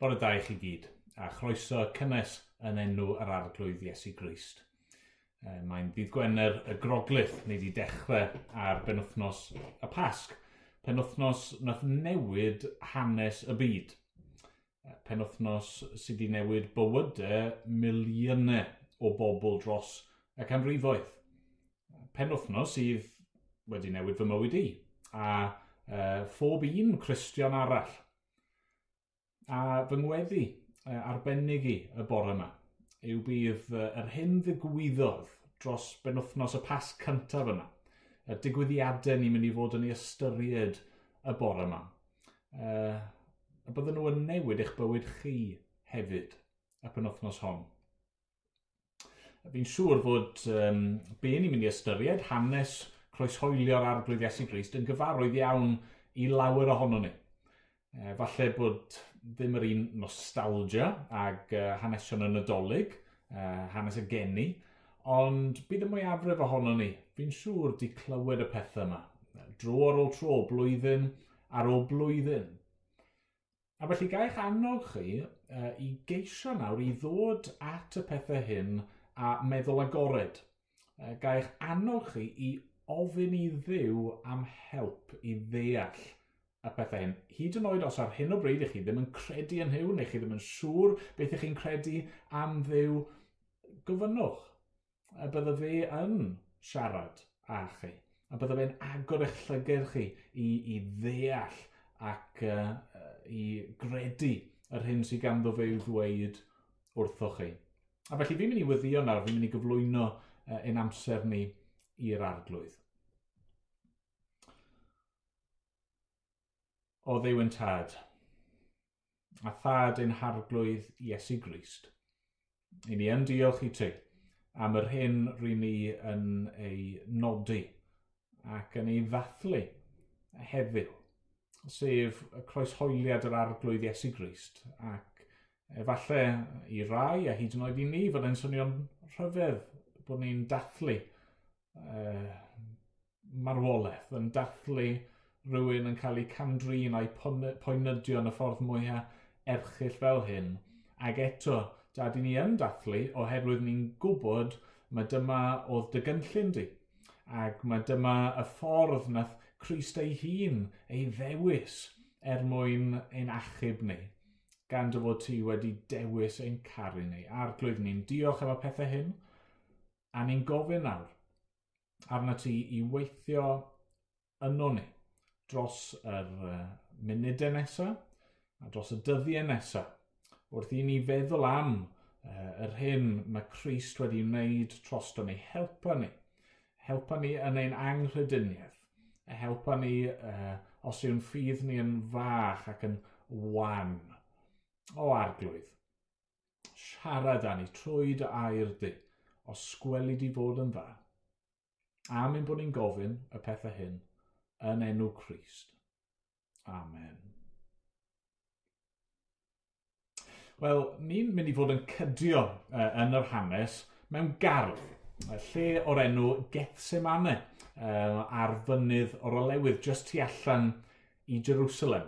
Bore da i chi gyd, a chroeso cynnes yn enw yr arglwydd Iesu Grist. E, Mae'n ddydd Gwener y Groglith neu di dechrau ar benwthnos y Pasg, penwthnos nath newid hanes y byd. Penwthnos sydd wedi newid bywydau miliynau o bobl dros y canrifoedd. Penwthnos sydd wedi newid fy mywyd i, a e, phob un Cristion arall A fy ngweddi arbennig i y bore yma yw bydd yr hyn ddigwyddodd dros benwthnos y pas cyntaf yma. Y digwyddiadau ni'n mynd i fod yn ei ystyried y bore yma. Uh, a bydden nhw yn newid eich bywyd chi hefyd y penwthnos hon. Fi'n siŵr fod um, be ni'n mynd i ystyried hanes croeshoelio'r arglwydd Iesu Grist yn gyfarwydd iawn i lawer ohono ni. E, falle bod ddim yr un nostalgia ag uh, hanesion yn nadolig, uh, hanes y geni, ond bydd y mwyafrif ohono ni. Fi'n siŵr di clywed y pethau yma, dro ar ôl tro, blwyddyn ar ôl blwyddyn. A felly gael annog chi uh, i geisio nawr i ddod at y pethau hyn a meddwl agored. Uh, gael annog chi i ofyn i ddiw am help i ddeall a pethau hyn. Hyd yn oed os ar hyn o bryd i chi ddim yn credu yn hyw, neu chi ddim yn siŵr beth ych chi'n credu am ddiw, gofynnwch A bydde fe yn siarad â chi. A bydde fe'n agor eich llygad chi i, i ddeall ac uh, i gredu yr hyn sydd ganddo fe i'w ddweud wrthoch chi. A felly fi'n mynd i wyddio nawr, fi'n mynd i gyflwyno uh, ein amser ni i'r arglwydd. Oddew yn tad, a thad yn harglwydd Iesu Grist. I ni yn diolch i ti am yr hyn rydyn ni yn ei nodi ac yn ei ddathlu heddiw, sef y croeshoeliad yr arglwydd Iesu Grist. Ac efallai i rai a hyd yn oed i ni fod yn swnio'n rhyfedd bod ni'n dathlu uh, marwolaeth, yn dathlu rhywun yn cael ei camdrin a'i poenydio yn y ffordd mwyaf erchill fel hyn. Ac eto, dad i ni yn dathlu oherwydd ni'n gwybod mae dyma oedd dy gynllun di. Ac mae dyma y ffordd nath Christ ei hun ei ddewis er mwyn ein achub ni. Gan dy fod ti wedi dewis ein caru ni. Arglwydd ni'n diolch am y pethau hyn, a ni'n gofyn nawr arna ti i weithio yno ni dros yr uh, munudau e nesaf a dros y dyddiau e nesaf wrth i ni feddwl am uh, yr hyn mae Christ wedi wneud trosdo ni, helpa ni, helpa ni yn ein anghrydiniaeth, e helpa ni uh, os yw'n ffydd ni yn fach ac yn wan o arglwydd. Siarad â ni trwy dy air di, os sgweli di fod yn dda. A mynd bod ni'n gofyn y pethau hyn yn enw Christ. Amen. Wel, ni'n mynd i fod yn cydio uh, yn yr hanes mewn gardd, lle o'r enw Gethsemane, uh, ar fynydd o'r olewydd, just tu allan i Jerusalem.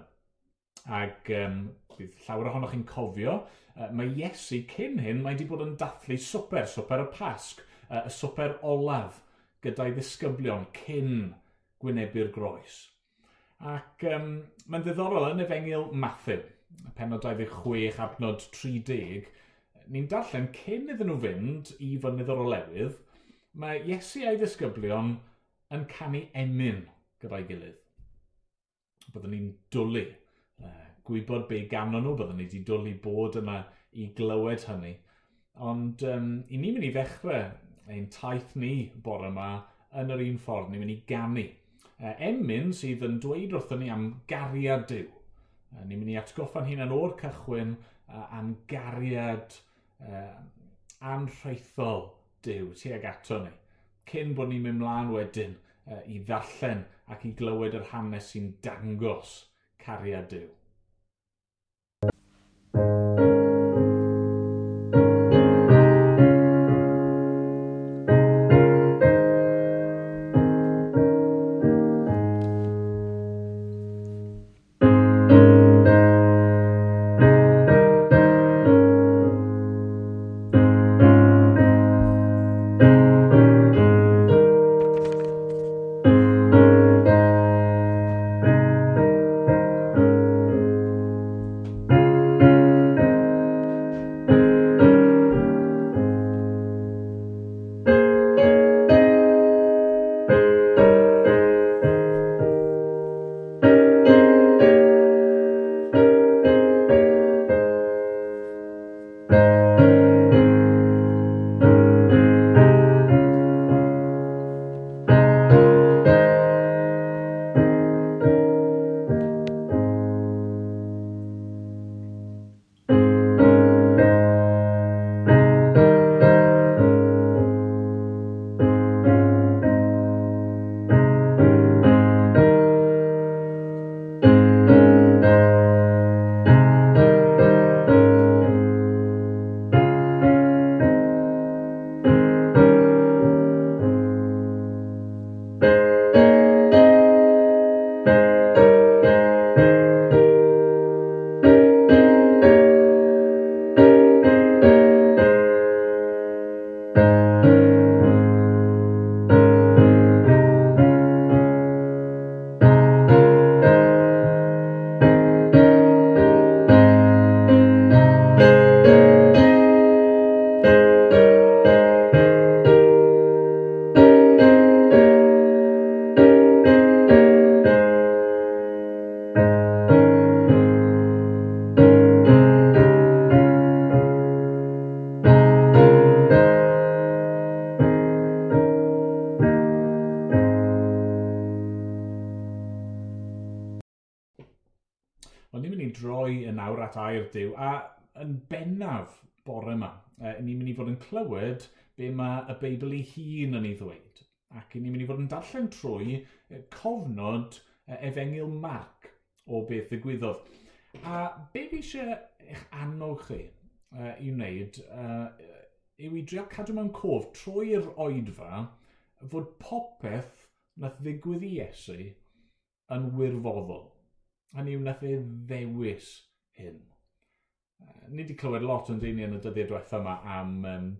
Ac um, bydd llawer ohonoch chi'n cofio, uh, mae Iesu cyn hyn mae wedi bod yn dathlu swper, swper y Pasg, uh, y swper olaf gyda'i ddisgyblion cyn wynebu'r groes. Ac um, mae'n ddiddorol yn efengil Matthew, penod 26, adnod 30, ni'n darllen cyn iddyn nhw fynd i fynydd o'r olewydd, mae Iesu a'i ddisgyblion yn canu emyn gyda'i gilydd. Byddwn ni'n dwlu, uh, gwybod be ganon nhw, byddwn ni wedi dwlu bod yma i glywed hynny. Ond um, i ni'n mynd i ddechrau ein taith ni bore yma yn yr un ffordd, ni'n mynd i ganu emyn sydd yn dweud wrthyn ni am gariad Dyw. Ni'n mynd i atgoffa'n hunan o'r cychwyn am gariad anrheithol Dyw tuag ato ni. Cyn bod ni'n mynd mlaen wedyn i ddarllen ac i glywed yr hanes sy'n dangos cariad Dyw. bai o Dyw, a yn bennaf bore yma, uh, ni'n mynd i fod yn clywed be mae y Beibl ei hun yn ei ddweud. Ac ni'n mynd i fod yn darllen trwy cofnod efengil Marc o beth ddigwyddodd. A be fi eisiau eich annog chi uh, i wneud uh, yw i drio cadw mewn cof trwy'r oedfa fod popeth nath ddigwydd i Iesu yn wirfoddol. Hynny yw nath e ddewis hyn ni wedi clywed lot yn dyn yn y dyddiau diwethaf yma am um,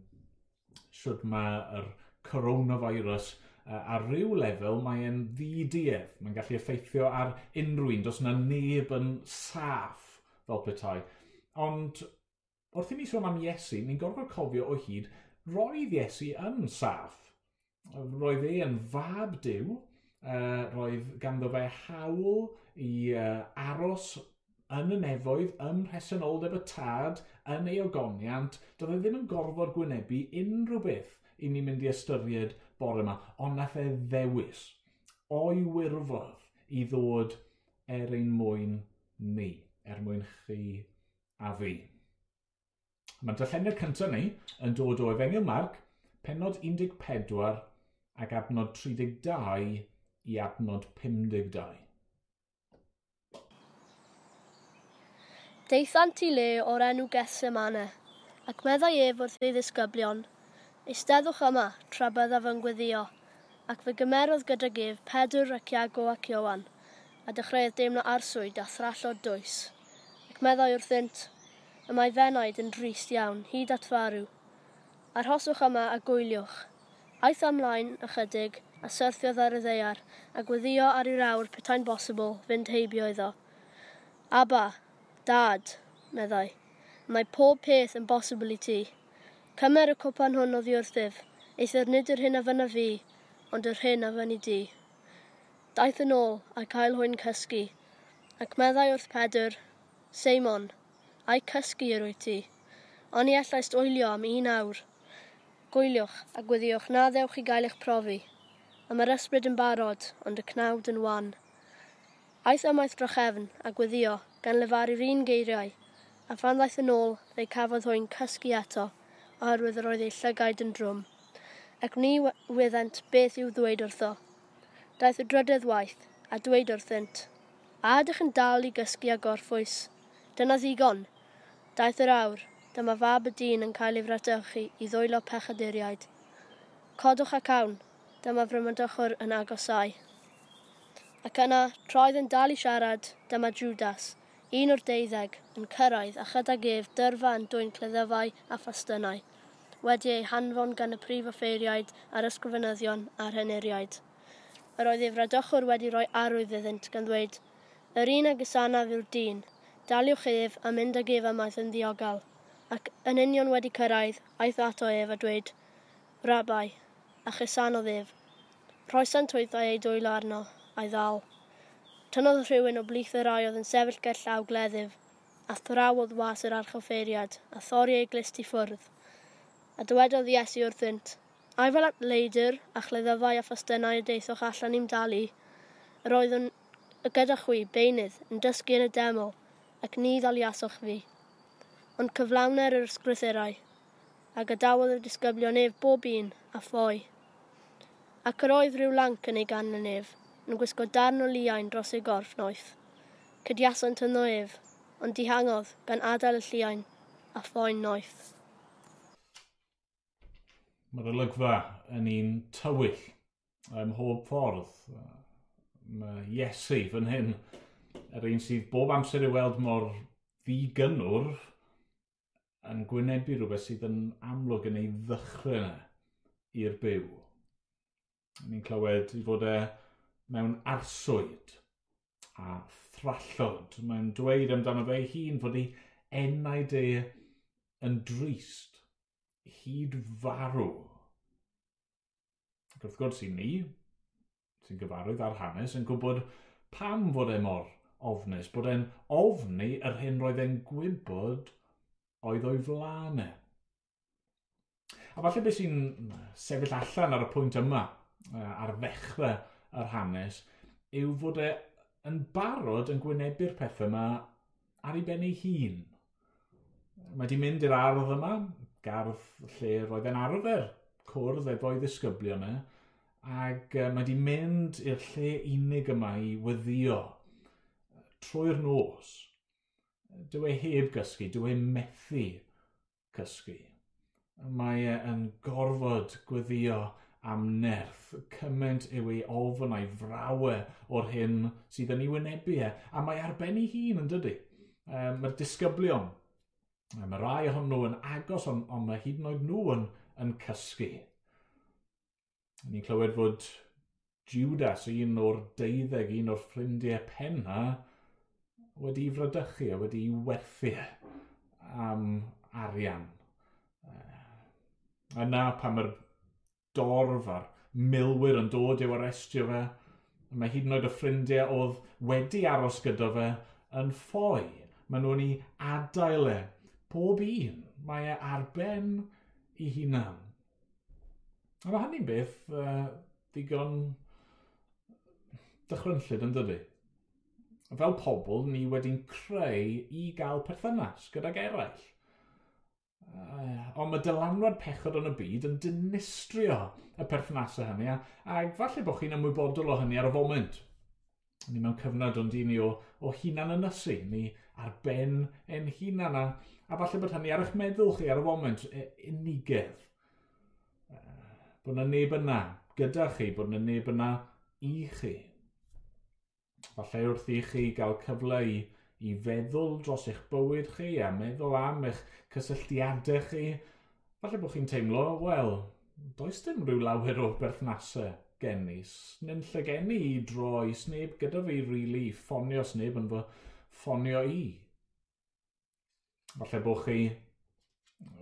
sut mae'r coronavirus uh, ar ryw lefel mae'n ddiduedd. Mae'n gallu effeithio ar unrhyw un, dos yna neb yn saff fel petai. Ond wrth i ni sôn am Iesu, ni'n gorfod cofio o hyd, roedd Iesu yn saff. Roedd e yn fab diw, uh, roedd ganddo fe hawl i uh, aros yn y nefoedd ym mhresenoldeb y tad yn ei ogoniant, doedd e ddim yn gorfod gwynebu unrhyw beth i ni'n mynd i ystyried bore yma, ond nath e ddewis o'i wirfodd i ddod er ein mwyn ni, er mwyn chi a fi. Mae dyllennau cyntaf ni yn dod o Efengil Marc, penod 14 ac adnod 32 i adnod 52. Deithant i le o'r enw Gethsemane, ac meddai ef wrth ei ddisgyblion, Eisteddwch yma tra byddaf yn gweddio, ac fe gymerodd gyda gef Pedr ac Iago ac Iowan, a dechreuodd deimlo arswyd a thrallod dwys, ac meddai wrthynt, y mae fenaid yn drist iawn hyd at farw. Arhoswch yma a gwyliwch, aeth ymlaen ychydig a syrthiodd ar y ddeiar, a gweddio ar i'r rawr petai'n bosibl fynd heibio iddo. Aba, Dad, meddai, mae pob peth yn bosibl i ti. Cymer y cwpan hwn o wrthyf, eithaf nid yr hyn a fyna fi, ond yr hyn a fyny di. Daeth yn ôl a cael hwy'n cysgu, ac meddai wrth Pedr, Seimon, a'i cysgu yr wyt ti. Ond i allais oelio am un awr. Gwyliwch a gwyddiwch na ddewch i gael eich profi. A mae'r ysbryd yn barod, ond y cnawd yn wan. Aeth ymaith drochefn a gwyddio gan lefaru'r un geiriau, a phan ddaeth yn ôl, fe cafodd hwy'n cysgu eto, oherwydd yr oedd ei llygaid yn drwm. Ac ni wyddent beth i'w ddweud wrtho. Daeth y drydedd waith, a dweud wrthynt, a ydych yn dal i gysgu a gorffwys. Dyna ddigon. Daeth yr awr, dyma fab y dyn yn cael ei fratychu i ddwylo pechaduriaid. Codwch ac awn, dyma frymadwchwr yn agosau. Ac yna, troedd yn dal i siarad, dyma Judas, un o'r deuddeg, yn cyrraedd a chydag ef dyrfa yn dwy'n cleddyfau a phastynau, wedi ei hanfon gan y prif offeiriaid a'r ysgrifenyddion a'r heneriaid. Yr oedd ei fradychwr wedi rhoi arwydd iddynt gan ddweud, Yr un a gysanaf yw'r dyn, daliwch ef a mynd ag ef ymaith yn ddiogel, ac yn union wedi cyrraedd, aeth ato ef a dweud, Rabai, a chysanodd ef, Rhoesant oedd ei dwylo arno, a'i ddal. Tynodd rhywun o blith yr rai oedd yn sefyll ger llaw gleddyf, a thrawodd was yr archoffeiriad, a thori ei glist i ffwrdd. A dywedodd Iesu wrthynt, Ai fel at leidr a chleddyfau a phastynau y deithoch allan i'm dalu, yr oedd yn y gyda chwi beunydd yn dysgu yn y deml, ac ni ddaliasoch fi. Ond cyflawner yr ysgrythurau, a gadawodd y disgyblion ef bob un a phoi. Ac yr oedd rhyw lanc yn ei gan yn ef, yn gwisgo darn o liain dros ei gorff noeth. Cydiasant yn ef, ond dihangodd gan adael y lliain a phoen noeth. Mae'r olygfa yn un tywyll ym mhob ffordd. Mae Iesu fan hyn, yr un sydd bob amser i weld mor ddigynwr, yn gwynebu rhywbeth sydd yn amlwg yn ei ddychryn i'r byw. Ni'n clywed i fod e mewn arswyd a thrallod. Mae'n dweud amdano fe hun fod ei enau de yn drist, hyd farw. Ac wrth gwrs i ni, sy'n gyfarwydd ar hanes, yn gwybod pam fod e mor ofnus, bod e'n ofni yr hyn roedd e'n gwybod oedd o'i flaen e. A falle beth sy'n sefyll allan ar y pwynt yma, ar ddechrau yr hanes yw fod e yn barod yn gwynebu'r pethau yma ar ei ben ei hun. Mae di mynd i'r ardd yma, gardd lle roedd e'n arfer cwrdd efo'i ddisgyblion e, ac mae di mynd i'r lle unig yma i weddio trwy'r nos. Dyw e heb gysgu, dyw e methu cysgu. Mae e yn gorfod gweddio am nerth. Cymaint yw ei ofyn a'i frawe o'r hyn sydd yn ei wynebu e. A mae arbenni hun yn dydy. Um, mae'r disgyblion, mae rai ohonyn nhw yn agos ond on mae hyd yn oed nhw yn, yn cysgu. Ni'n clywed fod Judas, un o'r deuddeg, un o'r ffrindiau penna, wedi frydychu a wedi werthu e am arian. Yna pan mae'r dorf a'r milwyr yn dod i'w arestio fe. Mae hyd yn oed y ffrindiau oedd wedi aros gyda fe yn ffoi. Mae nhw'n ei adael e. Pob un, mae e arben ei hunan. A mae hynny'n beth uh, digon dychrynllid yn dydy. Fel pobl, ni wedi'n creu i gael perthynas gydag eraill ond mae dylanwad pechod yn y byd yn dinistrio y perthnasau hynny, a, a falle bod chi'n ymwybodol o hynny ar y foment. Ni mewn cyfnod ond i ni o, o hunan ynysu, ni ar ben ein hunan, a, a falle bod hynny ar eich meddwl chi ar y foment, e, unigedd. E, bod yna neb yna gyda chi, bod yna neb yna i chi. Falle wrth i chi gael cyfle i i feddwl dros eich bywyd chi a meddwl am eich cysylltiadau chi. Falle bod chi'n teimlo, wel, does dim rhyw lawer o berthnasau gennis. lle gen i droi sneb gyda fi rili really, ffonio sneb yn fy ffonio i. Falle bod chi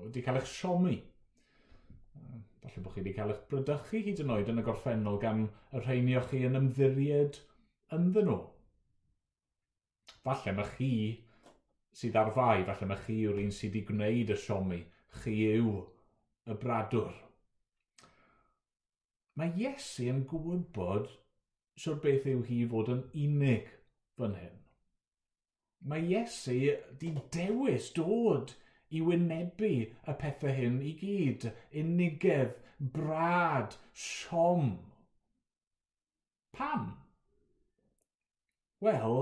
wedi cael eich siomi. Falle bod chi wedi cael eich brydychu hyd yn oed yn y gorffennol gan y rheinioch chi yn ymddiried ynddyn nhw falle mae chi sydd ar fai, falle mae chi yw'r un sydd wedi gwneud y siomi, chi yw y bradwr. Mae Iesu yn gwybod siwr beth yw hi fod yn unig fan hyn. Mae Iesu di dewis dod i wynebu y pethau hyn i gyd. Unigedd, brad, siom. Pam? Wel,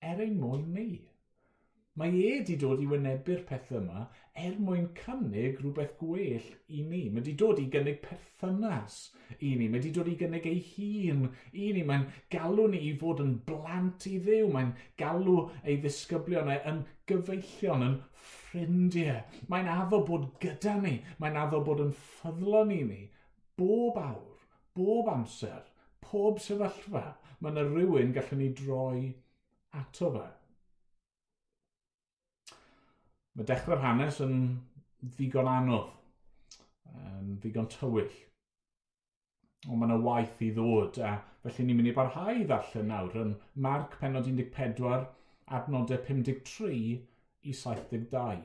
er ein mwyn ni. Mae e wedi dod i wynebu'r pethau yma er mwyn cynnig rhywbeth gwell i ni. Mae wedi dod i gynnig perthynas i ni. Mae wedi dod i gynnig ei hun i ni. Mae'n galw ni i fod yn blant i ddew. Mae'n galw ei ddisgyblion yn gyfeillion, yn ffrindiau. Mae'n addo bod gyda ni. Mae'n addo bod yn ffyddlon i ni. Bob awr, bob amser, pob sefyllfa, mae yna rhywun gallwn ni droi ato fe. Mae dechrau'r hanes yn ddigon anodd, yn ddigon tywyll. Ond mae yna waith i ddod, a felly ni'n mynd i barhau i ddarllen nawr yn Marc penod 14, adnodau 53 i 72.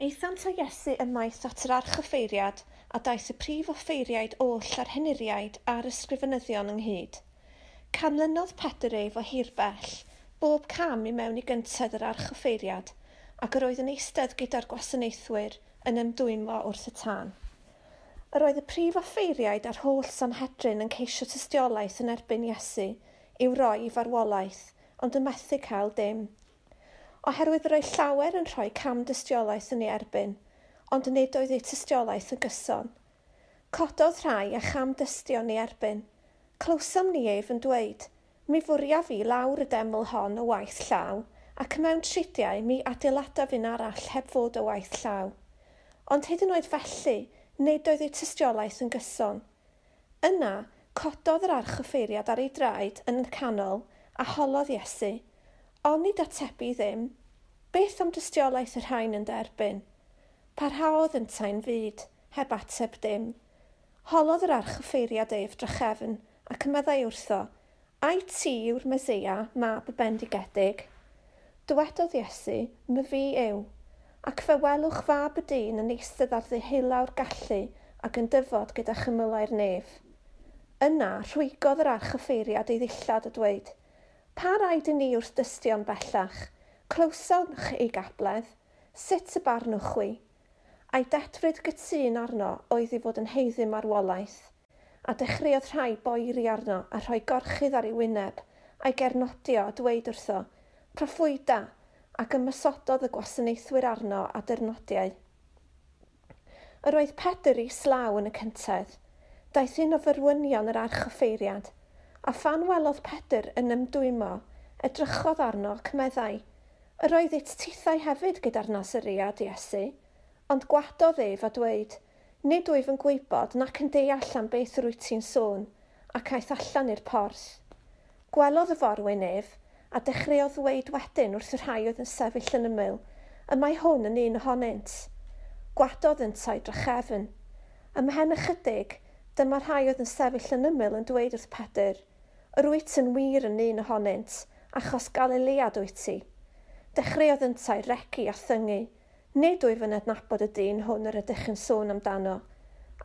Eithant o Iesu ymaith at yr archyffeiriad a daeth y prif offeiriaid oll a'r heniriaid a'r ysgrifenyddion ynghyd. Canlynodd Pedr ef o hirbell, bob cam i mewn i gyntedd yr archoffeiriad, ac yr oedd yn eistedd gyda'r gwasanaethwyr yn ymdwymo wrth y tân. Yr oedd y prif offeiriaid a'r holl Sanhedrin yn ceisio tystiolaeth yn erbyn Iesu i'w roi i farwolaeth, ond y methu cael dim. Oherwydd yr oedd llawer yn rhoi cam dystiolaeth yn ei erbyn, ond nid oedd ei tystiolaeth yn gyson. Cododd rhai a cham dystion ei erbyn – Clywsom ni ef yn dweud, mi fwria fi lawr y deml hon o waith llaw, ac mewn tridiau mi adeilada fi'n arall heb fod o waith llaw. Ond hyd yn oed felly, nid oedd ei tystiolaeth yn gyson. Yna, cododd yr archoffeiriad ar ei draed yn y canol a holodd Iesu. Ond nid atebu ddim, beth am dystiolaeth yr rhain yn derbyn? Parhaodd yn tain fyd, heb ateb dim. Holodd yr archoffeiriad ef drachefn, ac y meddai wrtho, Ai ti yw'r meseia mab y bendigedig? Dywedodd Iesu, my fi yw, ac fe welwch fab y dyn yn eistedd ar ddihilaw'r gallu ac yn dyfod gyda chymylau'r nef. Yna rhwygodd yr archoffeiriad ei ddillad a dweud, Pa rhaid i ni wrth dystion bellach? Clywsawch ei gabledd, sut y barnwch chwi? A'i detfryd gytun arno oedd i fod yn heiddim ar wolaeth a dechreuodd rhai boeri arno a rhoi gorchydd ar ei wyneb a'i gernodio a dweud wrtho, proffwyda, ac ymysododd y gwasanaethwyr arno a dyrnodiau. Yr oedd Pedr i slaw yn y cyntedd. Daeth un o fyrwynion yr archoffeiriad, a phan welodd Pedr yn ymdwymo, edrychodd arno ac meddai. Yr oedd et tithau hefyd gyda'r nasuriad Iesu, ond gwadodd ef a dweud – Nid wyf yn gwybod nac yn deall am beth rwyt ti'n sôn, ac aeth allan i'r pors. Gwelodd y forwynydd, a dechreuodd ddweud wedyn wrth y rhai oedd yn sefyll yn ymyl, y mae hwn yn un ohonynt. Gwadodd yntau drachefn. Ymhen ychydig, dyma rhai oedd yn sefyll yn ymyl yn dweud wrth Pedr, yr wyt yn wir yn un ohonynt, achos gael ei wyt ti. Dechreuodd yntau regu a thyngu, Nid wyf yn adnabod y dyn hwn yr ydych yn sôn amdano,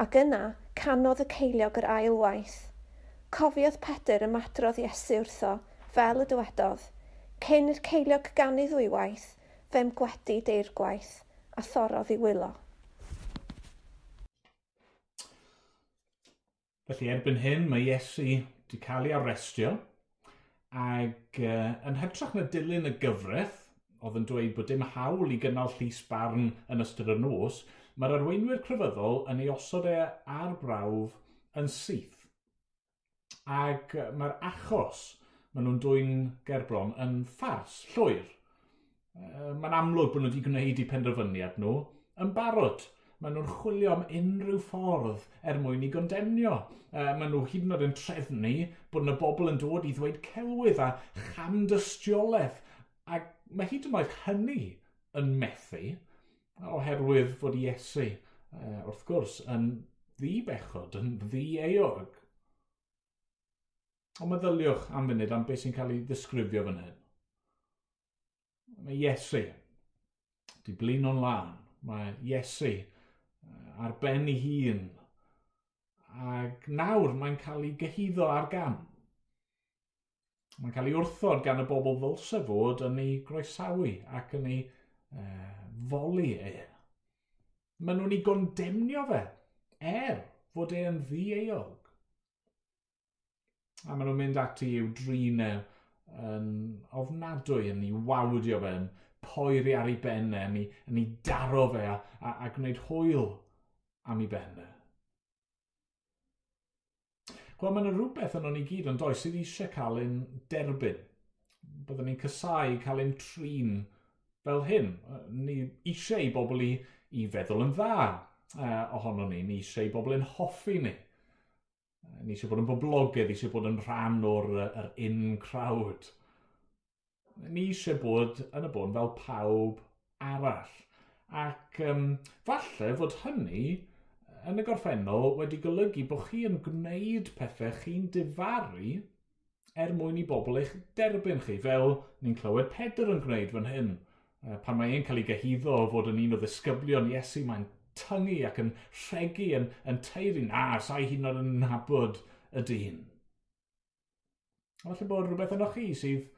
ac yna canodd y ceiliog yr ail waith. Cofiodd Pedr y madrodd Iesu wrtho, fel y dywedodd, cyn i'r ceiliog ganu ddwy waith, fe'n gwedi deir gwaith, a thorodd i wylo. Felly erbyn hyn mae Iesu wedi cael ei arrestio, ac uh, yn hytrach na dilyn y gyfraith, oedd yn dweud bod dim hawl i gynnal llys barn yn ystod y nos, mae'r arweinwyr crefyddol yn ei osod e ar brawf yn syth. Ac mae'r achos maen nhw'n dwy'n gerbron yn ffars, llwyr. Mae'n amlwg bod nhw wedi gwneud i penderfyniad nhw yn barod. Maen nhw'n chwilio am unrhyw ffordd er mwyn i gondemnio. E, maen nhw hyd yn oed yn trefnu bod yna bobl yn dod i ddweud celwydd a chamdystiolaeth. Ac mae hyd yn oed hynny yn methu oherwydd fod Iesu, uh, wrth gwrs, yn ddi bechod, yn ddi eog. Ond meddyliwch am funud am beth sy'n cael ei ddisgrifio fan hyn. Mae Iesu di blin o'n lan. Mae Iesu ar ben ei hun. Ac nawr mae'n cael ei gyhyddo ar gamp Mae'n cael ei wrthod gan y bobl ddylse fod yn ei groesawu ac yn ei uh, foli e. Maen nhw'n ei gondemnio fe, er fod e yn ddieog. A maen nhw'n mynd ati i'w drinau e yn ofnadwy yn ei wawdio fe, yn poeri ar ei benne, yn ei, yn ei daro fe a, a, a gwneud hwyl am ei benne. Wel, mae yna rhywbeth yn o'n i gyd yn does sydd eisiau cael ein derbyn. Byddwn ni'n cysau cael ein trin fel hyn. Ni eisiau i bobl i, i feddwl yn dda uh, ohono ni. Ni eisiau i bobl yn hoffi ni. Ni eisiau bod yn boblogaidd, eisiau bod yn rhan o'r er in crowd. Ni eisiau bod yn y bôn fel pawb arall. Ac um, falle fod hynny yn y gorffennol wedi golygu bod chi yn gwneud pethau chi'n difaru er mwyn i bobl eich derbyn chi, fel ni'n clywed Pedr yn gwneud fan hyn. Pan mae e'n cael ei gyhyddo o fod yn un o ddisgyblion Iesu, mae'n tyngu ac yn rhegu yn, yn teiri, na, sa'i hyn o'n nabod y dyn. Falle bod rhywbeth yno chi sydd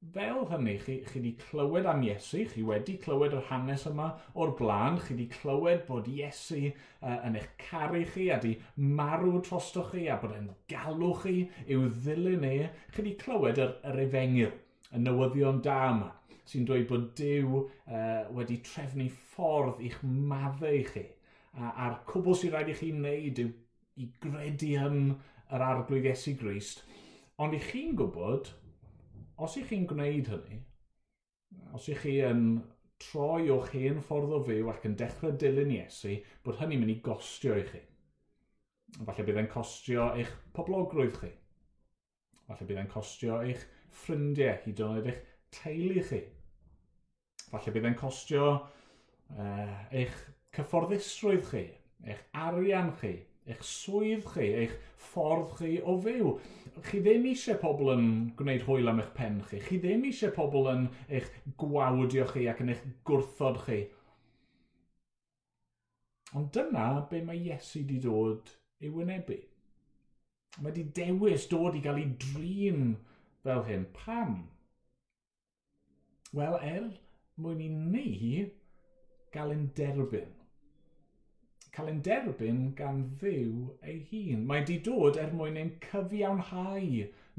fel hynny, chi, chi wedi clywed am Iesu, chi wedi clywed yr hanes yma o'r blaen, chi wedi clywed bod Iesu uh, yn eich caru chi a di marw trostoch chi a bod e'n galw chi i'w ddilyn e, chi wedi clywed yr, yr efengil, y newyddion da yma, sy'n dweud bod Dyw uh, wedi trefnu ffordd i'ch maddau chi. A, a'r cwbl sy'n rhaid i chi wneud yw i gredu yn yr arglwydd Iesu Grist. Ond i chi'n gwybod os i chi'n gwneud hynny, os ych chi yn troi o'ch hen ffordd o fyw ac yn dechrau dilyn Iesu, bod hynny'n mynd i gostio i chi. Falle bydd e'n costio eich poblogrwydd chi. Falle bydd e'n costio eich ffrindiau hyd yn oed eich teulu chi. Falle bydd e'n costio uh, eich cyfforddusrwydd chi, eich arian chi, eich swydd chi, eich ffordd chi o fyw. Chi ddim eisiau pobl yn gwneud hwyl am eich pen chi. Chi ddim eisiau pobl yn eich gwawdio chi ac yn eich gwrthod chi. Ond dyna be mae Iesu wedi dod i wynebu. Mae wedi dewis dod i gael ei drin fel hyn. Pam? Wel, er mwyn i ni gael ein derbyn cael ein derbyn gan ddiw ei hun. Mae wedi dod er mwyn ein cyfiawnhau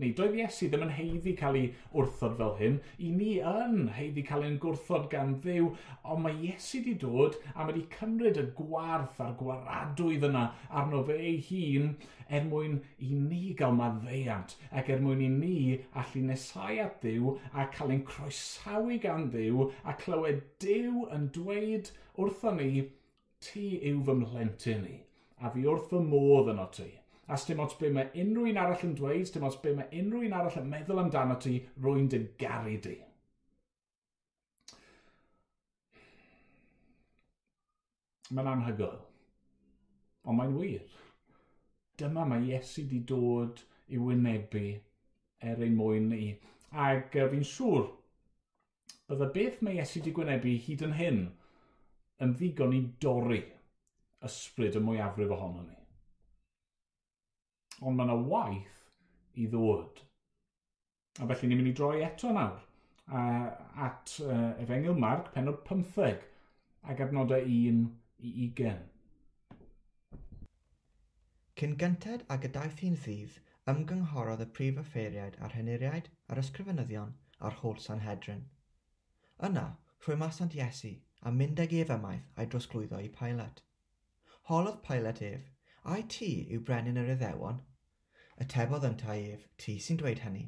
ni. Doedd Iesu ddim yn heiddi cael ei wrthod fel hyn. I ni yn heiddi cael ein gwrthod gan ddiw, ond mae Iesu wedi dod a mae wedi cymryd y gwarth a'r gwaradwydd yna arno fe ei hun er mwyn i ni gael maddeiant ac er mwyn i ni allu nesau at ddiw a cael ein croesawu gan ddiw a clywed Dyw yn dweud wrthon ni ti yw fy mhlentyn ni, a fi wrth fy modd yno ti. A dim ots be mae unrhyw un arall yn dweud, dim ots be mae unrhyw un arall yn meddwl amdano ti, rwy'n dy garu di. Mae'n anhygoel, ond mae'n wir. Dyma mae Iesu di dod i wynebu er ein mwyn ni. Ac fi'n siŵr, bydda beth mae Iesu di gwynebu hyd yn hyn – yn ddigon i dorri ysbryd y mwyafrif ohono ni. Ond mae yna waith i ddod. A felly ni'n mynd i droi eto nawr a, at uh, Efengil Marc, penod 15 ac adnodau 1 i 20. Cyn gynted a gydaeth hi'n ddydd, ymgynghorodd y prif offeiriaid a'r heniriaid a'r ysgrifenyddion a'r holl Sanhedrin. Yna, rhoi masant Iesu, a mynd ag ef ymaith a'i drosglwyddo i Pilate. Holodd Pilate ef, a'i ti yw brenin yr iddewon? Atebodd yntau ef, ti sy'n dweud hynny.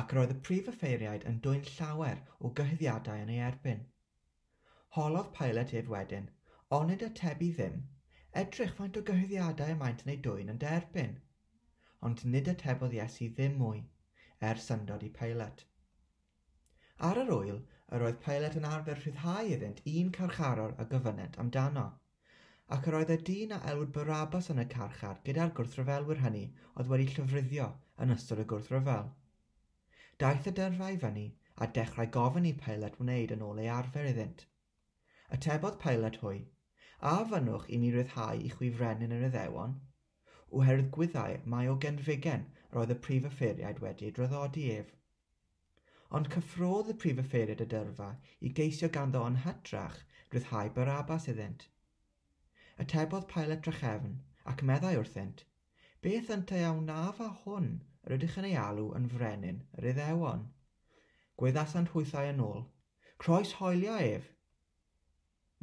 Ac roedd y prif offeiriaid yn dwy'n llawer o gyhyddiadau yn ei erbyn. Holodd Pilate ef wedyn, ond nid atebu ddim, edrych faint o gyhyddiadau y maent yn ei dwy'n yn derbyn. Ond nid atebodd Iesu ddim mwy, er syndod i Pilate. Ar yr wyl, yr oedd peilot yn arfer rhyddhau iddynt un carcharor a gyfynent amdano. Ac yr oedd y dyn a elwyd barabas yn y carchar gyda'r gwrthryfelwyr hynny oedd wedi llofruddio yn ystod y gwrthryfel. Daeth y dyrfau fyny a dechrau gofyn i peilot wneud yn ôl ei arfer iddynt. Atebodd peilot hwy, a fynwch i mi ryddhau i chwifrenyn yr iddewon, oherwydd gwyddau mae o genfigen roedd y prif offeiriaid wedi ei draddodi ef ond cyffrodd y prif offeriad y dyrfa i geisio ganddo yn hytrach rhyddhau Barabas iddynt. Atebodd Pilate drachefn ac meddai wrthynt, beth yn teiawnaf a hwn rydych yn ei alw yn frenin yr iddewon. Gweddasant hwythau yn ôl, croes hoelio ef.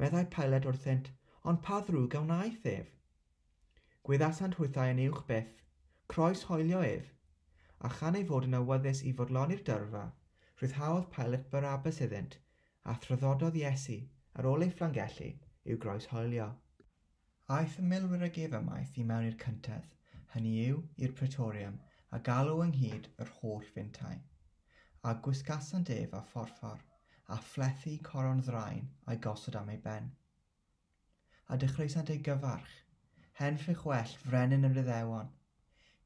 Meddai Pilate wrthynt, ond pa ddrwg gawnaeth ef? Gwyddasant hwythau yn uwch byth, croes hoelio ef, a chan ei fod yn awyddus i fodloni'r dyrfa, rhyddhaodd Pilate Barabas iddynt a thryddododd Iesu ar ôl ei fflangellu i'w groeshoelio. Aeth y milwyr ag efamaeth i mewn i'r cyntedd, hynny yw i'r pretorium, a galw ynghyd yr holl fintau. A gwisgasan def a phorffor, a phlethu coron ddrain a'i gosod am ei ben. A dechreuasant ei gyfarch, henffych well frenin yr ryddewon,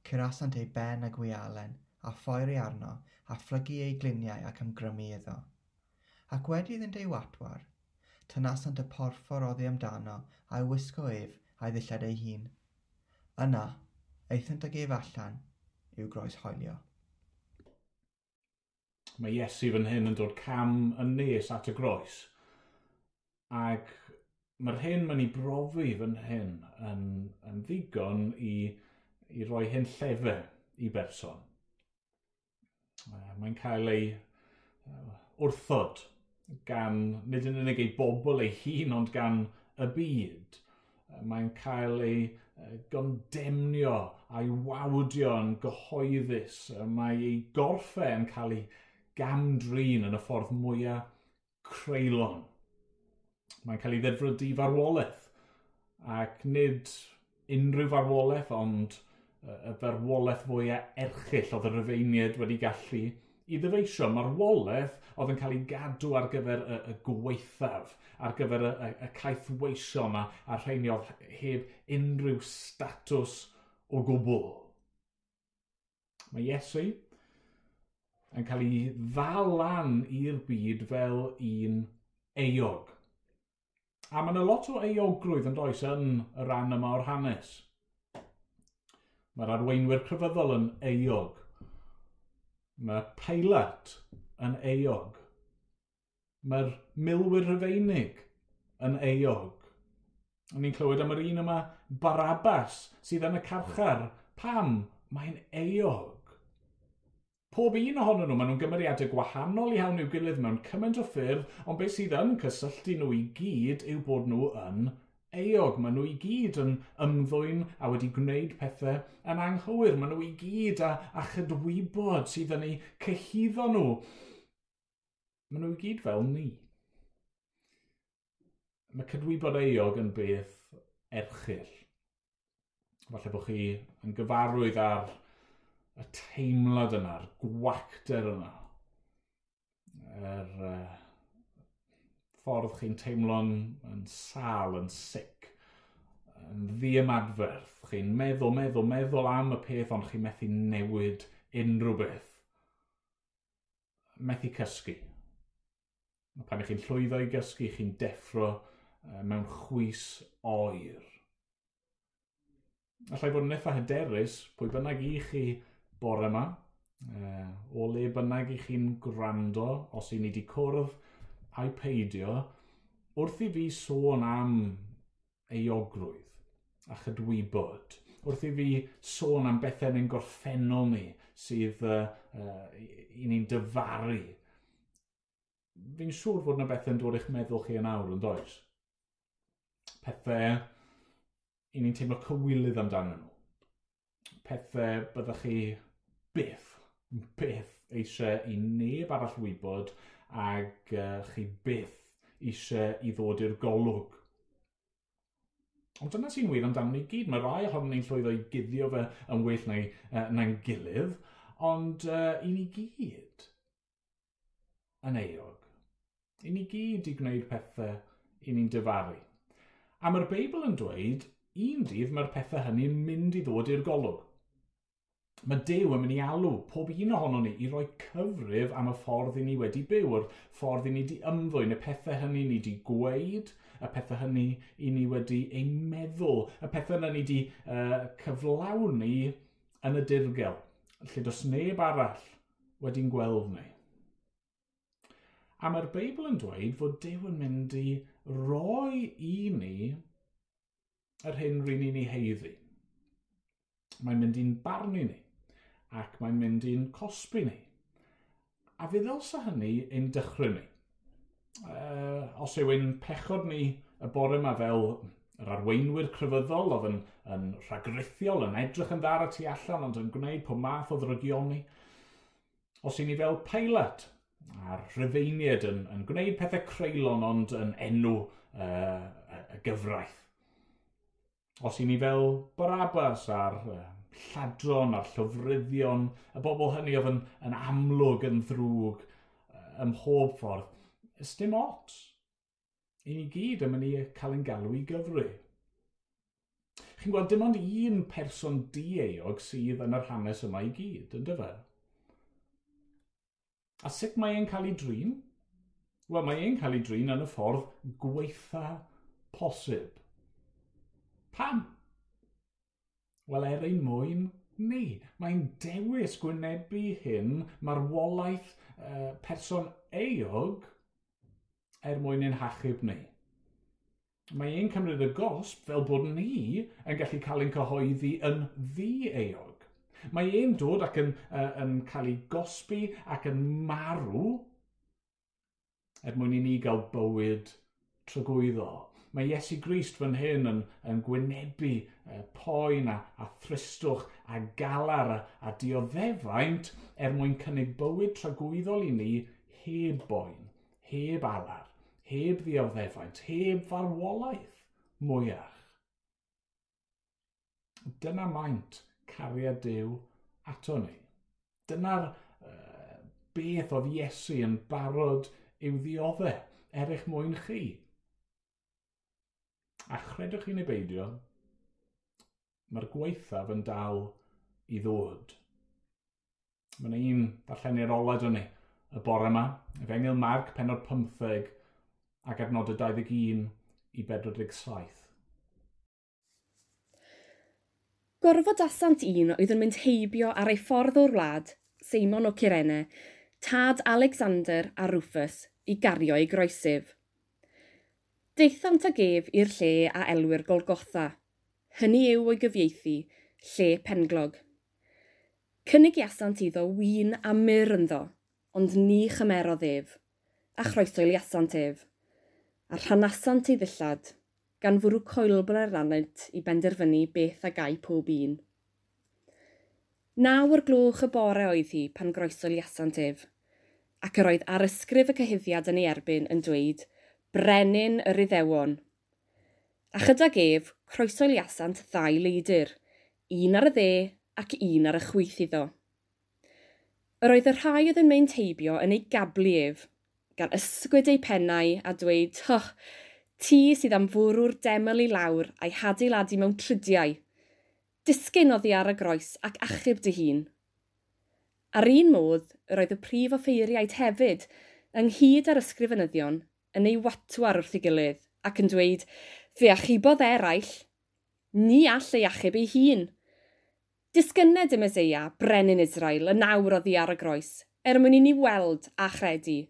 curasant ei ben a gwialen, a phoeri arno a phlygu ei gliniau ac ymgrymu iddo. Ac wedi iddynt ei watwar, tynasant y porffor oddi amdano a'i wisgo ef a'i ddillad ei hun. Yna, eithant ag ef allan i'w groes hoelio mae Iesu fan hyn yn dod cam yn nes at y groes. Ac mae'r hyn mae'n ei brofi fan hyn yn, yn ddigon i, i roi hyn llefe i berson mae'n cael ei wrthod gan, nid yn unig ei bobl ei hun, ond gan y byd. Mae'n cael ei gondemnio a'i wawdio yn gyhoeddus. Mae ei gorffau yn cael ei gamdrin yn y ffordd mwyaf creulon. Mae'n cael ei ddefrydu farwolaeth ac nid unrhyw farwolaeth, ond y farwolaeth fwyaf erchill oedd y rhyfeiniad wedi gallu i ddyfeisio. Mae'r woledd oedd yn cael ei gadw ar gyfer y, y gweithaf, ar gyfer y, y, y caethweisio yma, a rheini oedd heb unrhyw statws o gwbl. Mae Iesu yn cael ei ddalan i'r byd fel un eog. A mae yna lot o eogrwydd yn does yn y ran yma o'r hanes Mae'r arweinwyr crefyddol yn eog. Mae Pilate yn eog. Mae'r milwyr rhyfeinig yn eog. A ni'n clywed am yr un yma Barabas sydd yn y carchar. Pam? Mae'n eog. Pob un ohonyn nhw, maen nhw'n gymeriadau gwahanol iawn i'w gilydd mewn cymaint o ffyrdd, ond beth sydd yn cysylltu nhw i gyd yw bod nhw yn eog. Maen nhw i gyd yn ymddwyn a wedi gwneud pethau yn anghywir. Maen nhw i gyd a, a chydwybod sydd yn eu cyhyddo nhw. Maen nhw i gyd fel ni. Mae cydwybod eog yn beth erchill. Falle bod chi yn gyfarwydd ar y teimlad yna, a'r gwacter yna. Yr... Er, uh, ffordd chi'n teimlo'n yn sal, yn sic, yn ddiymadferth. Chi'n meddwl, meddwl, meddwl am y peth ond chi'n methu newid unrhyw beth. Methu cysgu. Pan ych chi'n llwyddo i gysgu, chi'n deffro e, mewn chwys oer. Allai fod yn eitha hyderus, pwy bynnag i chi bore yma, e, o le bynnag i chi'n gwrando, os i ni wedi cwrdd, a'i peidio wrth i fi sôn am euogrwydd a chydwybod, wrth i fi sôn am bethau yn gorffennol ni sydd uh, uh, i ni'n dyfaru, fi'n siŵr fod yna bethau yn dod i'ch meddwl chi yn awr yn does. Pethau i ni'n teimlo cywilydd amdano nhw. Pethau byddwch chi byth, byth eisiau i neb arall wybod ac uh, chi byth eisiau i ddod i'r golwg. Ond dyna sy'n wir amdano ni gyd. Mae rai ohonyn ni'n llwyddo i guddio fe yn well neu uh, na'n gilydd, ond uh, i ni gyd yn eog. I ni gyd i gwneud pethau i ni'n dyfaru. A mae'r Beibl yn dweud, un dydd mae'r pethau hynny'n mynd i ddod i'r golwg. Mae Dew yn mynd i alw pob un ohono ni i roi cyfrif am y ffordd i ni wedi byw, o'r ffordd i ni wedi ymddwyn, y pethau hynny ni wedi gweud, y pethau hynny i ni wedi ei meddwl, y pethau hynny ni wedi uh, cyflawni yn y dirgel, lle does neb arall wedi'n gweld ni. A mae'r Beibl yn dweud fod Dew yn mynd i roi i ni yr hyn rydyn ni'n ei heiddi. Mae'n mynd i'n barnu ni ac mae'n mynd i'n cosbi ni. A fe ddylsa hynny ein dychryn ni. Uh, os yw ein pechod ni y bore yma fel yr arweinwyr crefyddol oedd yn, yn rhagrithiol, yn edrych yn ddar y tu allan, ond yn gwneud pob math o ddrygion ni. Os i ni fel pilot, a'r rhyfeiniad yn, yn gwneud pethau creulon ond yn enw uh, y gyfraith. Os i ni fel Barabas a'r uh, lladron a'r llofruddion, y bobl hynny oedd yn, yn amlwg yn ddrwg ym mhob ffordd. Ys dim ot. I ni gyd am ni cael ein galw i gyfru. Chi'n gweld dim ond un person dieog sydd yn yr hanes yma i gyd, yn dyfa. A sut mae e'n cael ei drin? Wel, mae e'n cael ei drin yn y ffordd gweitha posib. Pam? Wel er ein mwyn, ni. Mae'n dewis gwynebu hyn marwolaeth uh, person eog er mwyn ein hachub ni. Mae ein cymryd y gosb fel bod ni yn gallu cael ein cyhoeddi yn ddi-eog. Mae ein dod ac yn, uh, yn cael ei gosbi ac yn marw er mwyn i ni gael bywyd trygwyddo. Mae Iesu Grist fan hyn yn, yn gwynebu poen a, a thristwch a galar a, a dioddefaint er mwyn cynnig bywyd tragwyddol i ni heb boen, heb alar, heb ddioddefaint, heb farwolaeth mwyach. Dyna maint cariad Dyw ato ni. Dyna'r uh, beth oedd Iesu yn barod i'w ddioddau er eich mwyn chi. A chredwch chi'n ei beidio, mae'r gweithaf yn dal i ddod. Mae yna un darllenu'r ola dyn ni y bore yma, Efengil Marc, penod 15 ac adnodau 21 i 47. Gorfod asant un oedd yn mynd heibio ar ei ffordd o'r wlad, Seimon o Cirene, tad Alexander a Rufus i gario ei groesif. Deithant ag ef i'r lle a elwyr Golgotha – Hynny yw o'i gyfieithu, lle penglog. Cynnig iasant iddo wyn a myr ynddo, ond ni chymerodd ef, a chroeso i ef, a rhanasant ei ddillad, gan fwrw coelbl ar ranent i benderfynu beth a gau pob un. Naw o'r gloch y bore oedd hi pan groeso iasant ef, ac yr oedd ar ysgrif y cyhyddiad yn ei erbyn yn dweud Brenin yr Iddewon. A chydag ef, croeso iasant ddau leidr, un ar y dde ac un ar y chwyth iddo. Yr oedd y rhai oedd yn mynd teibio yn ei gablu ef, gan ysgwyd ei pennau a dweud, toch, ti sydd am fwrw'r deml i lawr a'i hadeiladu mewn trydiau. Disgyn oddi ar y groes ac achub dy hun. Ar un modd, yr oedd y prif offeiriaid hefyd, ynghyd ar ysgrifenyddion, yn ei watwar wrth ei gilydd ac yn dweud, Fe achubodd eraill, ni all ei achub ei hun. Disgynned y Meseia, brenin Israel, y nawr oddi ar y groes, er mwyn i ni weld a chredu.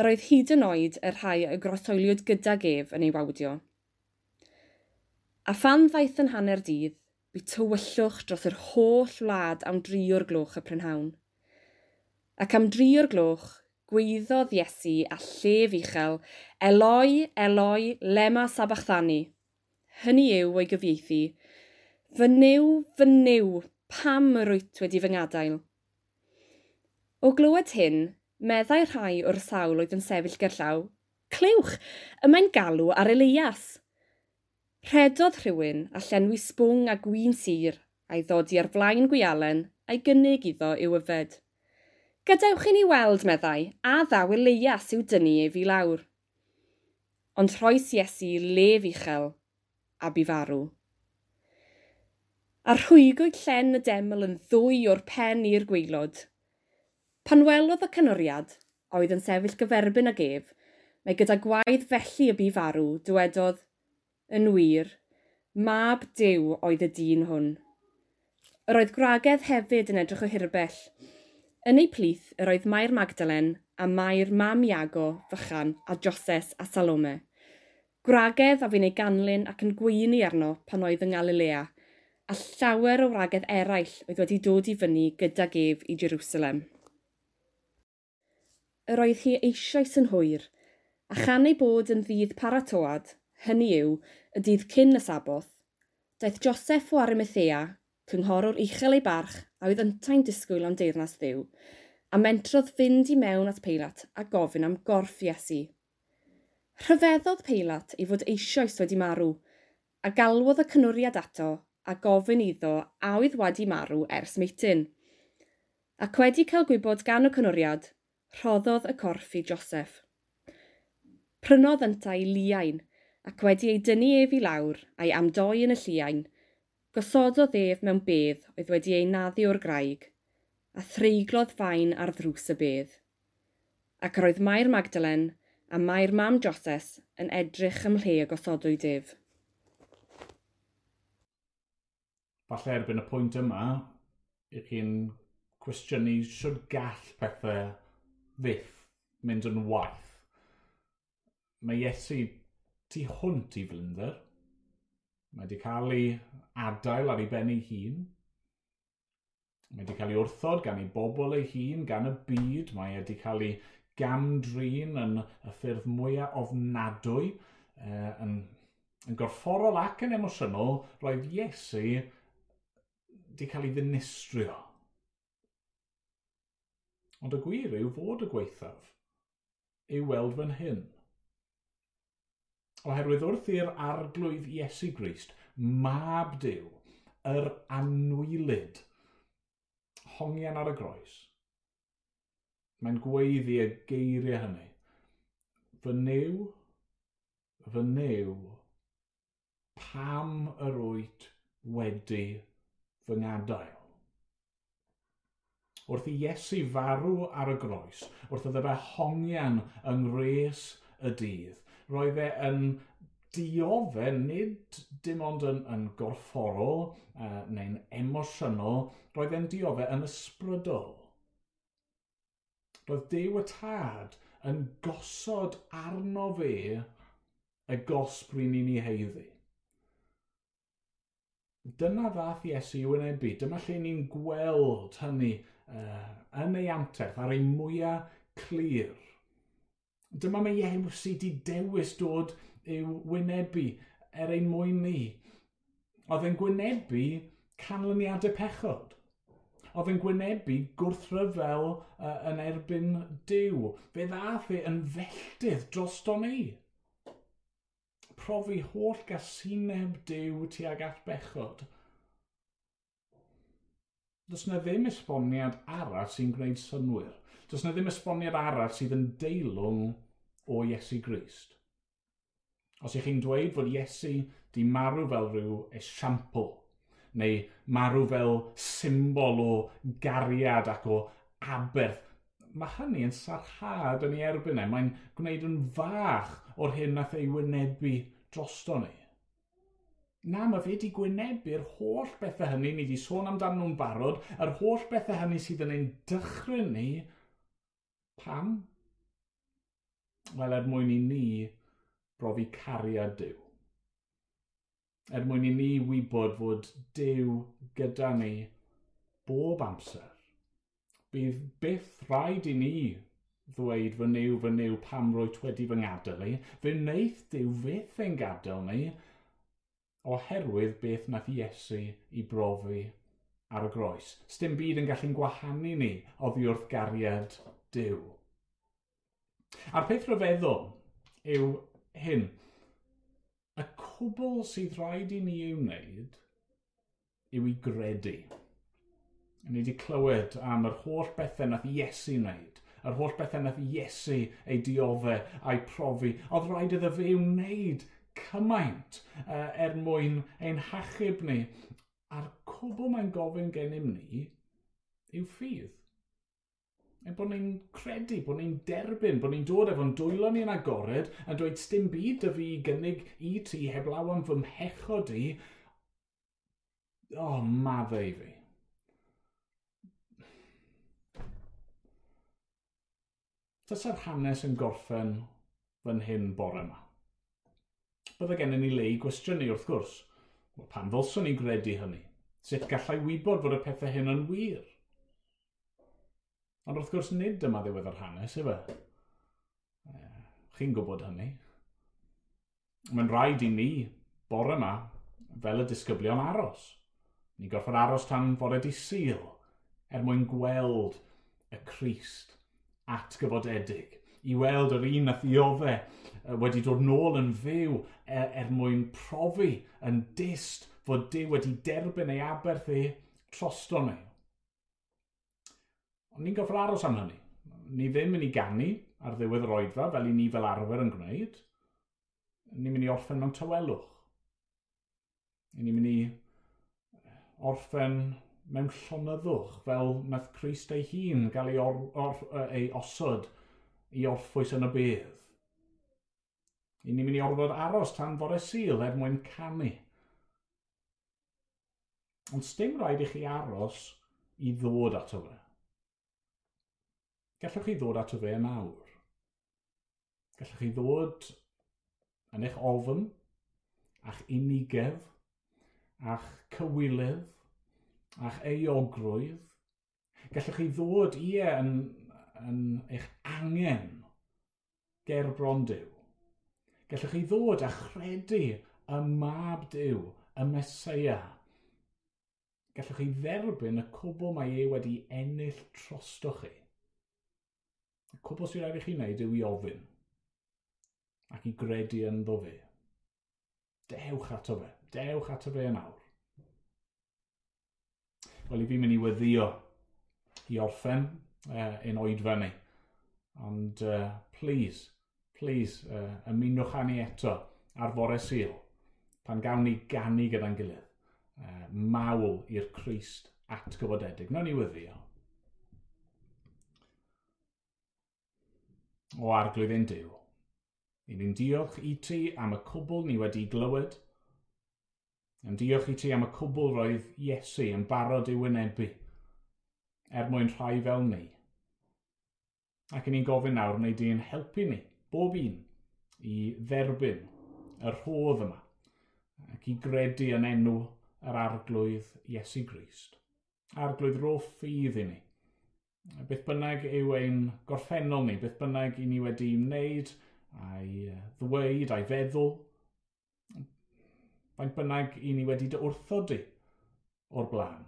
Yr oedd hyd yn oed y rhai y grosoeliwyd gyda gef yn ei wawdio. A phan ddaeth yn hanner dydd, bu tywyllwch dros yr holl wlad am dri o'r gloch y prynhawn. Ac am dri o'r gloch, gweiddodd Iesu a llef uchel, Eloi, Eloi, lema sabachthani. Hynny yw o'i gyfieithu, Fy niw, fy niw, pam y rwyt wedi fy ngadael. O glywed hyn, meddai rhai o'r sawl oedd yn sefyll gerllaw, clywch, yma'n galw ar Elias. Rhedodd rhywun a llenwi sbwng a gwyn sir a'i ddodi ar flaen gwialen a'i gynnig iddo i'w yfed. Gadewch i ni weld, meddai, a ddaw y leia sy'w dynnu ef i lawr. Ond rhoes Iesu lef uchel a bu farw. A rhwygwyd llen y deml yn ddwy o'r pen i'r gweilod. Pan welodd y cynoriad, oedd yn sefyll gyferbyn ag ef, mae gyda gwaedd felly y bu farw, dywedodd, yn wir, mab dew oedd y dyn hwn. Yr oedd gwragedd hefyd yn edrych o hirbell, Yn ei plith yr oedd Mair Magdalen a Mair Mam Iago, Fychan a Joses a Salome. Gwragedd a fi'n ei ganlyn ac yn gweini arno pan oedd yng Galilea, a llawer o wragedd eraill oedd wedi dod i fyny gyda gef i Jerusalem. Yr oedd hi eisoes yn hwyr, a chan ei bod yn ddydd paratoad, hynny yw, y dydd cyn y saboth, daeth Joseph o Arimathea, cynghorwr uchel ei barch a oedd yntau'n disgwyl am deyrnas ddiw, a mentrodd fynd i mewn at Peilat a gofyn am gorff Iesu. Rhyfeddodd Peilat ei fod eisoes wedi marw, a galwodd y cynwriad ato a gofyn iddo a oedd wedi marw ers meitin. Ac wedi cael gwybod gan y cynwriad, rhoddodd y corff i Joseph. Prynodd yntau liain ac wedi ei dynnu ef i lawr a'i amdoi yn y lliain – Gosododd ef mewn bedd oedd wedi ei naddu o'r graig, a threiglodd fain ar ddrws y bedd. Ac roedd Mair Magdalen a Mair Mam Joses yn edrych ym mhle y gosodwyd ef. Falle erbyn y pwynt yma, i chi'n cwestiynu sy'n gall pethau fydd mynd yn waith. Mae Iesu tu hwnt i flynder. Mae wedi cael ei adael ar ei ben ei hun. Mae wedi cael ei wrthod gan ei bobl ei hun, gan y byd. Mae wedi cael ei gamdrin yn y ffyrdd mwyaf ofnadwy, e, yn, yn gorfforol ac yn emosiynol, roedd Iesu wedi cael ei ddinistrio. Ond y gwir yw fod y gweithaf yw weld fan hyn – Oherwydd wrth i'r arglwydd Iesu Grist, mab Dyw, yr anwylid, hongian ar y groes, mae'n gweiddi y geiriau hynny. Fy new, fy new, pam yr wyt wedi fy ngadael. Wrth i Iesu farw ar y groes, wrth iddo fe hongian yng ngres y dydd, roedd e yn diofyn, nid dim ond yn, yn gorfforol uh, neu'n emosiynol, roedd e'n diofyn yn ysbrydol. Roedd Dyw y Tad yn gosod arno fe y gosb rydyn ni'n ei heiddi. Dyna ddath Iesu i'w wynebu. Dyma lle ni'n gweld hynny uh, yn ei anterth ar ei mwyaf clir dyma mae Iew sydd wedi dewis dod i'w wynebu er ein mwyn ni. Oedd e'n gwynebu canlyniadau pechod. Oedd e'n gwynebu gwrthryfel uh, yn erbyn diw. Fe ddath e yn felltydd drosto ni. Profi holl gasineb diw tuag at bechod. Does na ddim esboniad arall sy'n gwneud synwyr does na ddim esboniad arall sydd yn deilwng o Iesu Grist. Os ych chi'n dweud fod Iesu di marw fel rhyw esiampl, neu marw fel symbol o gariad ac o aberth, mae hynny yn sarhad yn ei erbyn e. Mae'n gwneud yn fach o'r hyn nath ei wynebu drosto ni. Na, mae fe wedi gwynebu'r holl bethau hynny, ni wedi sôn amdanyn nhw'n barod, yr holl bethau hynny sydd yn ein dychryn ni Pam? Wel, er mwyn i ni brofi cariad Dyw. Er mwyn i ni wybod fod Dyw gyda ni bob amser. Bydd byth rhaid i ni ddweud fy niw, fy niw, pam roed wedi fy ngadael i. Fe wneith Dyw fyth ein gadael ni oherwydd beth nath Iesu i brofi ar y groes. Sdim byd yn gallu'n gwahanu ni oddi wrth gariad Dyw. A'r peth rhyfeddol yw hyn. Y cwbl sydd rhaid i ni ei wneud yw i gredu. Ni wedi clywed am yr holl bethau nath Iesu wneud, yr holl bethau nath Iesu ei dioddau a'i profi. Oedd rhaid iddo fe wneud cymaint uh, er mwyn ein hachub ni. A'r cwbl mae'n gofyn gennym ni yw ffydd. Neu bod ni'n credu, bod ni'n derbyn, bod ni'n dod efo'n dwylo ni yn agored a dweud sdim byd y fi gynnig i ti heblaw am fy mhecho di. O, oh, ma fe i fi. Tysa'r hanes yn gorffen fan hyn bore yma. Bydde gennym ni le i gwestiynu wrth gwrs. Pan ddylswn ni gredu hynny? Sut gallai wybod fod y pethau hyn yn wir? Ond wrth gwrs, nid yma ddiwedd yr hanes, efe? Chi'n gwybod hynny. Mae'n rhaid i ni, bore yma, fel y disgyblion aros. Ni gorfod aros tan fore di syl, er mwyn gweld y Crist atgyfodedig. I weld yr un a ddiodde e, wedi dod nôl yn fyw er, er mwyn profi yn dist fod Dyw wedi derbyn ei aberth ei trosto ni ni'n gofal aros amdano ni. Ni ddim yn ei gannu ar ddiwedd yr oedfa fel i ni fel arfer yn gwneud. Ni'n mynd i orffen mewn tawelwch. Ni'n mynd i eh, orffen mewn llonyddwch fel nath Christ ei hun gael ei, or, or, ei osod i orffwys yn y bydd. I ni'n mynd i orfod aros tan fore syl er mwyn canu. Ond sdim rhaid i chi aros i ddod ato fe gallwch chi ddod ato fe yn awr. Gallwch chi ddod yn eich ofn, a'ch unigedd, a'ch cywilydd, a'ch eogrwydd. Gallwch chi ddod ie yn, yn eich angen ger bron Dyw. Gallwch chi ddod a chredu y mab Dyw, y Mesoea. Gallwch chi dderbyn y cwbl mae e wedi ennill trostoch chi Y cwbl sy'n rhaid i chi wneud yw i ofyn ac i gredu yn ddo fe. Dewch ato fe. Dewch ato fe yn awr. Wel, i fi mynd i weddio i orffen uh, ein oedfa ni. Ond, uh, please, please, uh, ymunwch â ni eto ar fore syl pan gawn ni gannu gyda'n gilydd. Uh, mawl i'r Christ atgyfodedig. Nawr ni weddio. o arglwydd ein diw. I ni'n diolch i ti am y cwbl ni wedi glywed. Yn diolch i ti am y cwbl roedd Iesu yn barod i wynebu er mwyn rhai fel ni. Ac yn ni'n gofyn nawr wneud di'n helpu ni, bob un, i dderbyn y rhodd yma ac i gredu yn enw yr arglwydd Iesu Grist. Arglwydd ro ffydd i ni beth bynnag yw ein gorffennol ni, beth bynnag i ni wedi wneud, a'i ddweud, a'i feddwl, faint bynnag i ni wedi dy wrthodi o'r blaen.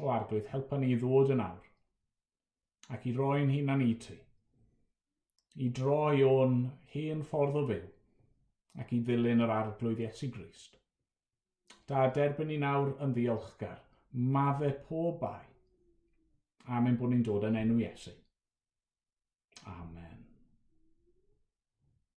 O arglwydd, helpa ni i ddod yn awr ac i roi'n hunan i ti, i droi o'n hen ffordd o fyw ac i ddilyn yr arglwydd Iesu Grist. Da derbyn ni nawr yn ddiolchgar, madde pob bai, Amen bod ni'n dod yn enw Iesu. Amen.